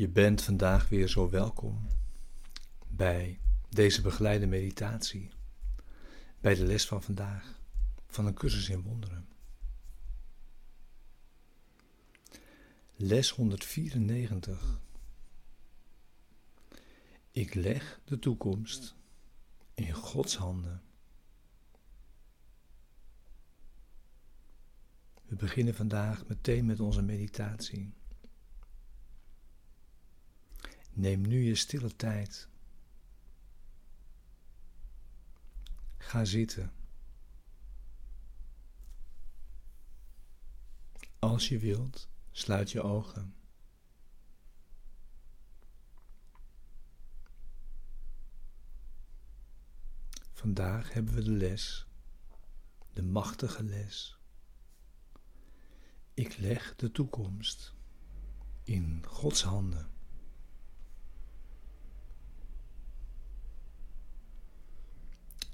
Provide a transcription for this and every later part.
Je bent vandaag weer zo welkom bij deze begeleide meditatie, bij de les van vandaag van een cursus in wonderen. Les 194. Ik leg de toekomst in Gods handen. We beginnen vandaag meteen met onze meditatie. Neem nu je stille tijd. Ga zitten. Als je wilt, sluit je ogen. Vandaag hebben we de les, de machtige les. Ik leg de toekomst in Gods handen.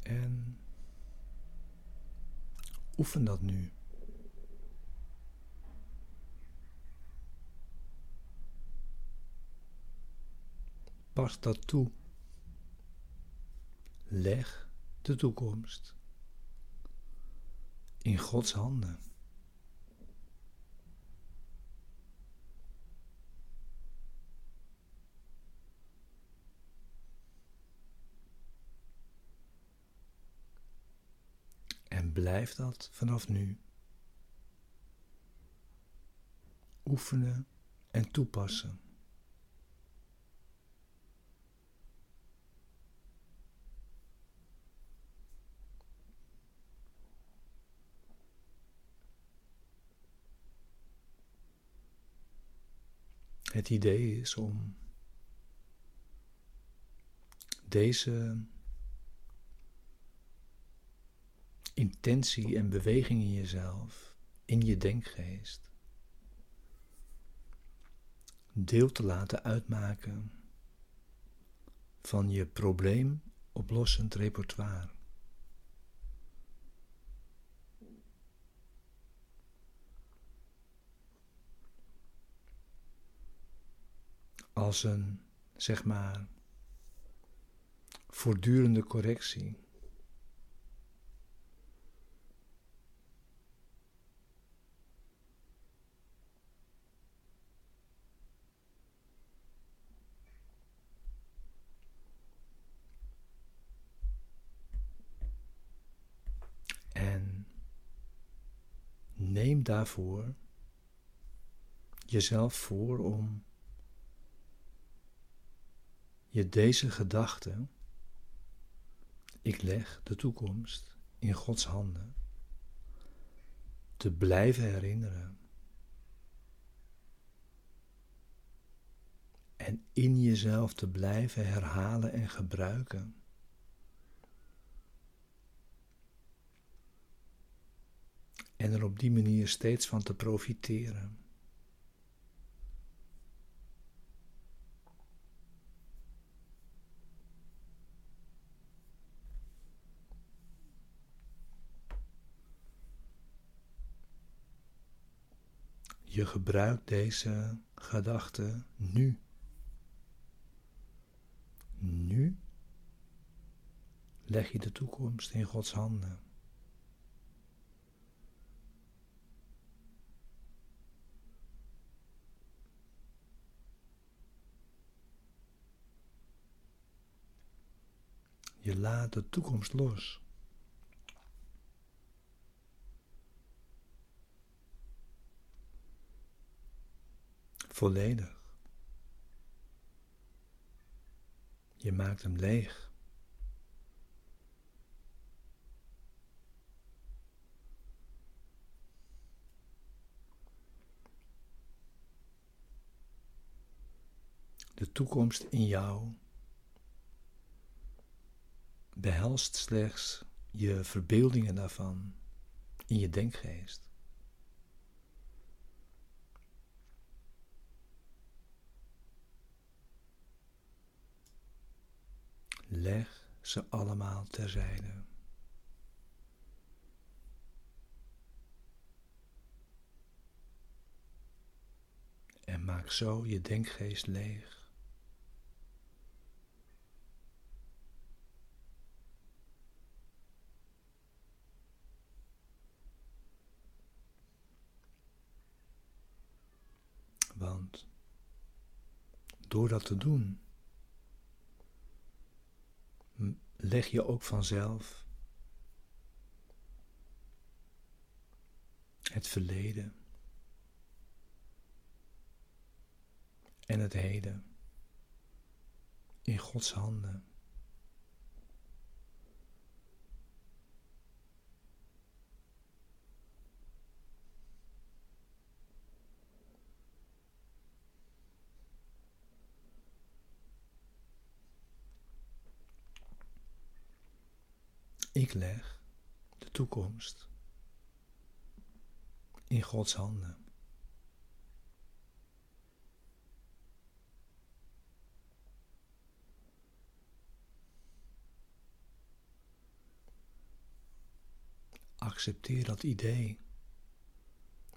En oefen dat nu. Pas dat toe. Leg de toekomst in Gods handen. Blijf dat vanaf nu oefenen en toepassen. Het idee is om deze intentie en beweging in jezelf, in je denkgeest, deel te laten uitmaken van je probleemoplossend repertoire. Als een, zeg maar, voortdurende correctie. Neem daarvoor jezelf voor om je deze gedachte, ik leg de toekomst in Gods handen, te blijven herinneren. En in jezelf te blijven herhalen en gebruiken. En er op die manier steeds van te profiteren. Je gebruikt deze gedachte nu. Nu leg je de toekomst in Gods handen. Je laat de toekomst los. Volledig. Je maakt hem leeg. De toekomst in jou behelst slechts je verbeeldingen daarvan in je denkgeest. Leg ze allemaal terzijde. En maak zo je denkgeest leeg. Want door dat te doen, leg je ook vanzelf het verleden en het heden in Gods handen. Ik leg de toekomst in Gods handen. Accepteer dat idee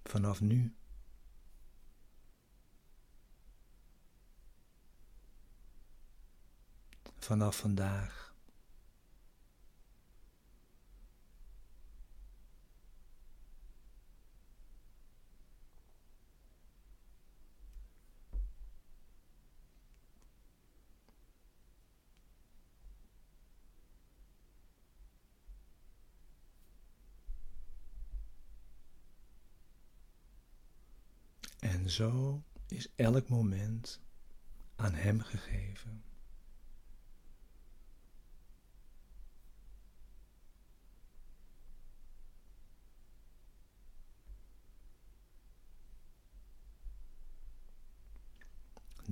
vanaf nu. Vanaf vandaag. Zo is elk moment aan Hem gegeven.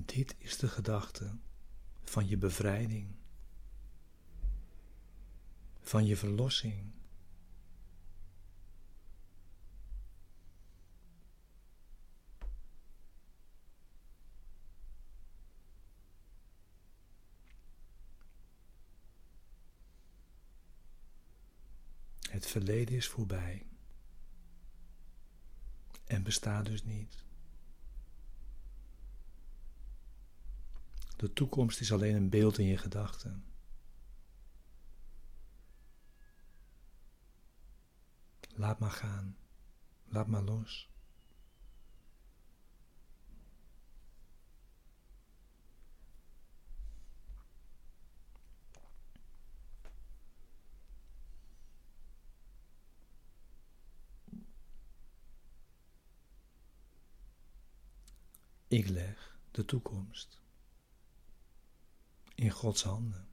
Dit is de gedachte van je bevrijding, van je verlossing. Het verleden is voorbij en bestaat dus niet. De toekomst is alleen een beeld in je gedachten. Laat maar gaan, laat maar los. Ik leg de toekomst in Gods handen.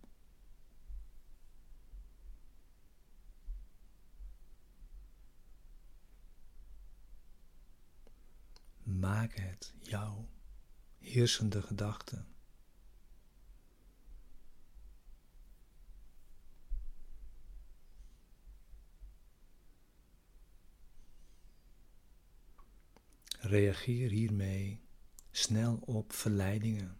Maak het jouw heersende gedachte. Reageer hiermee snel op verleidingen.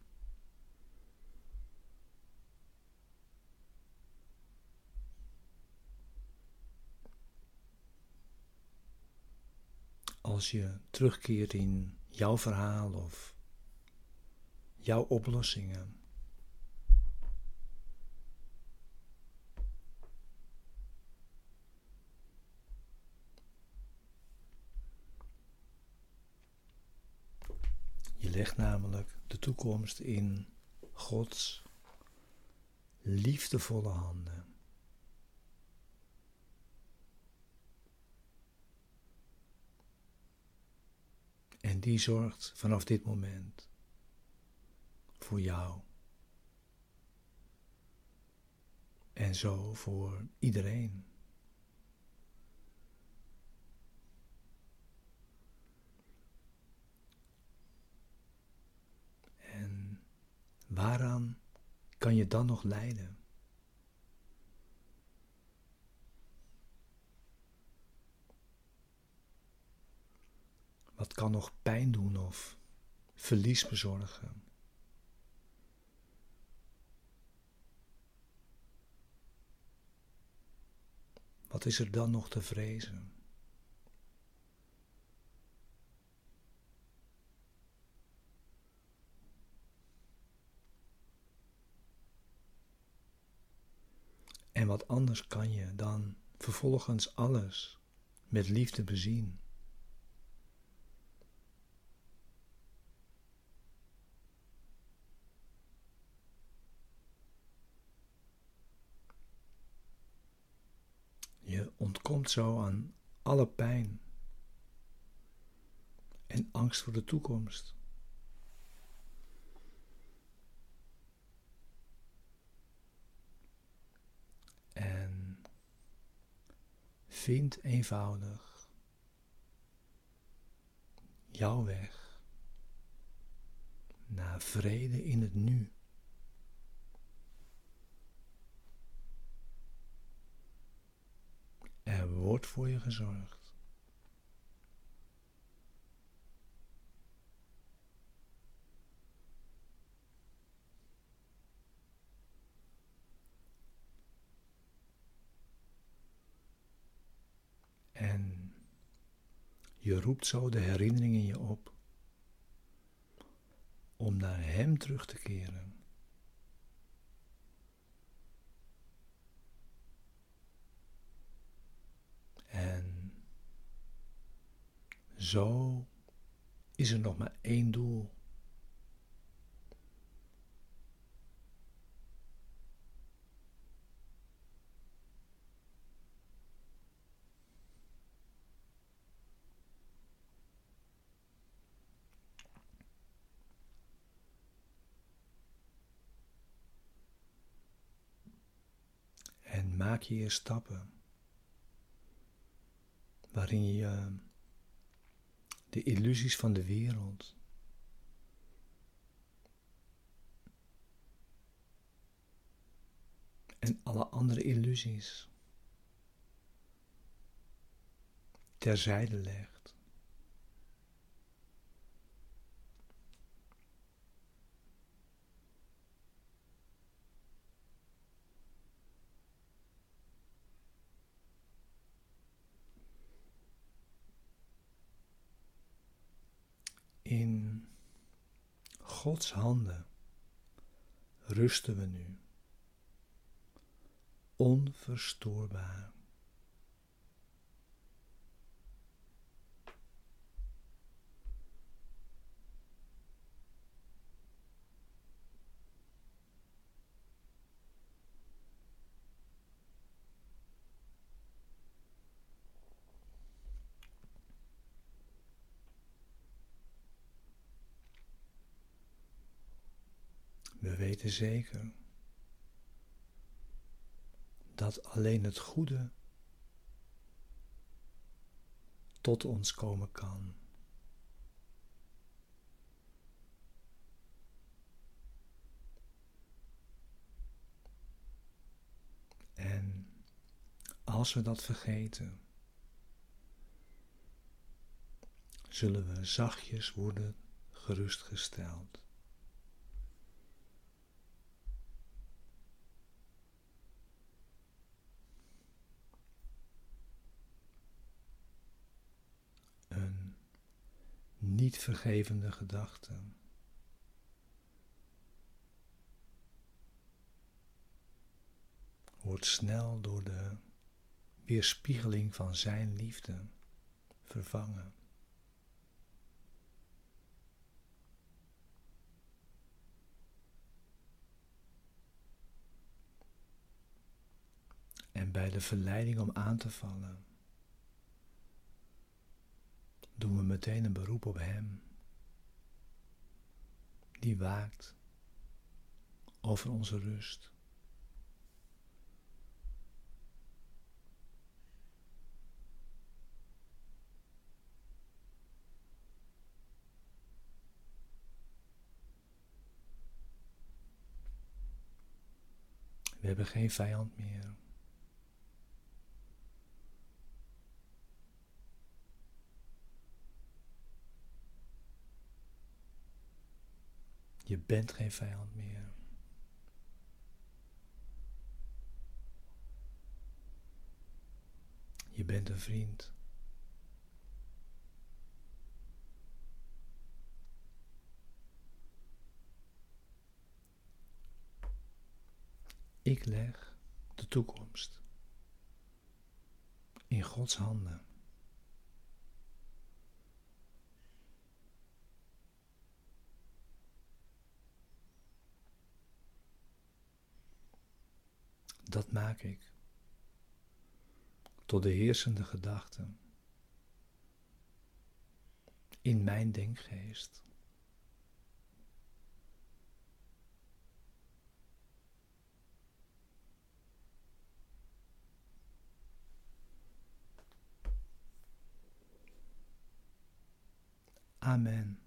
Als je terugkeert in jouw verhaal of jouw oplossingen. Legt namelijk de toekomst in Gods liefdevolle handen. En die zorgt vanaf dit moment voor jou. En zo voor iedereen. Waaraan kan je dan nog lijden? Wat kan nog pijn doen of verlies bezorgen? Wat is er dan nog te vrezen? Anders kan je dan vervolgens alles met liefde bezien. Je ontkomt zo aan alle pijn en angst voor de toekomst. Vind eenvoudig jouw weg naar vrede in het nu. Er wordt voor je gezorgd. Je roept zo de herinnering in je op om naar Hem terug te keren. En zo is er nog maar één doel. Maak je je stappen waarin je de illusies van de wereld en alle andere illusies terzijde legt. In Gods handen rusten we nu, onverstoorbaar. We weten zeker dat alleen het goede tot ons komen kan. En als we dat vergeten, zullen we zachtjes worden gerustgesteld. Een niet vergevende gedachte. Wordt snel door de weerspiegeling van Zijn liefde vervangen. En bij de verleiding om aan te vallen, doen we meteen een beroep op Hem, die waakt over onze rust. We hebben geen vijand meer. Je bent geen vijand meer. Je bent een vriend. Ik leg de toekomst in Gods handen. Dat maak ik tot de heersende gedachte in mijn denkgeest. Amen.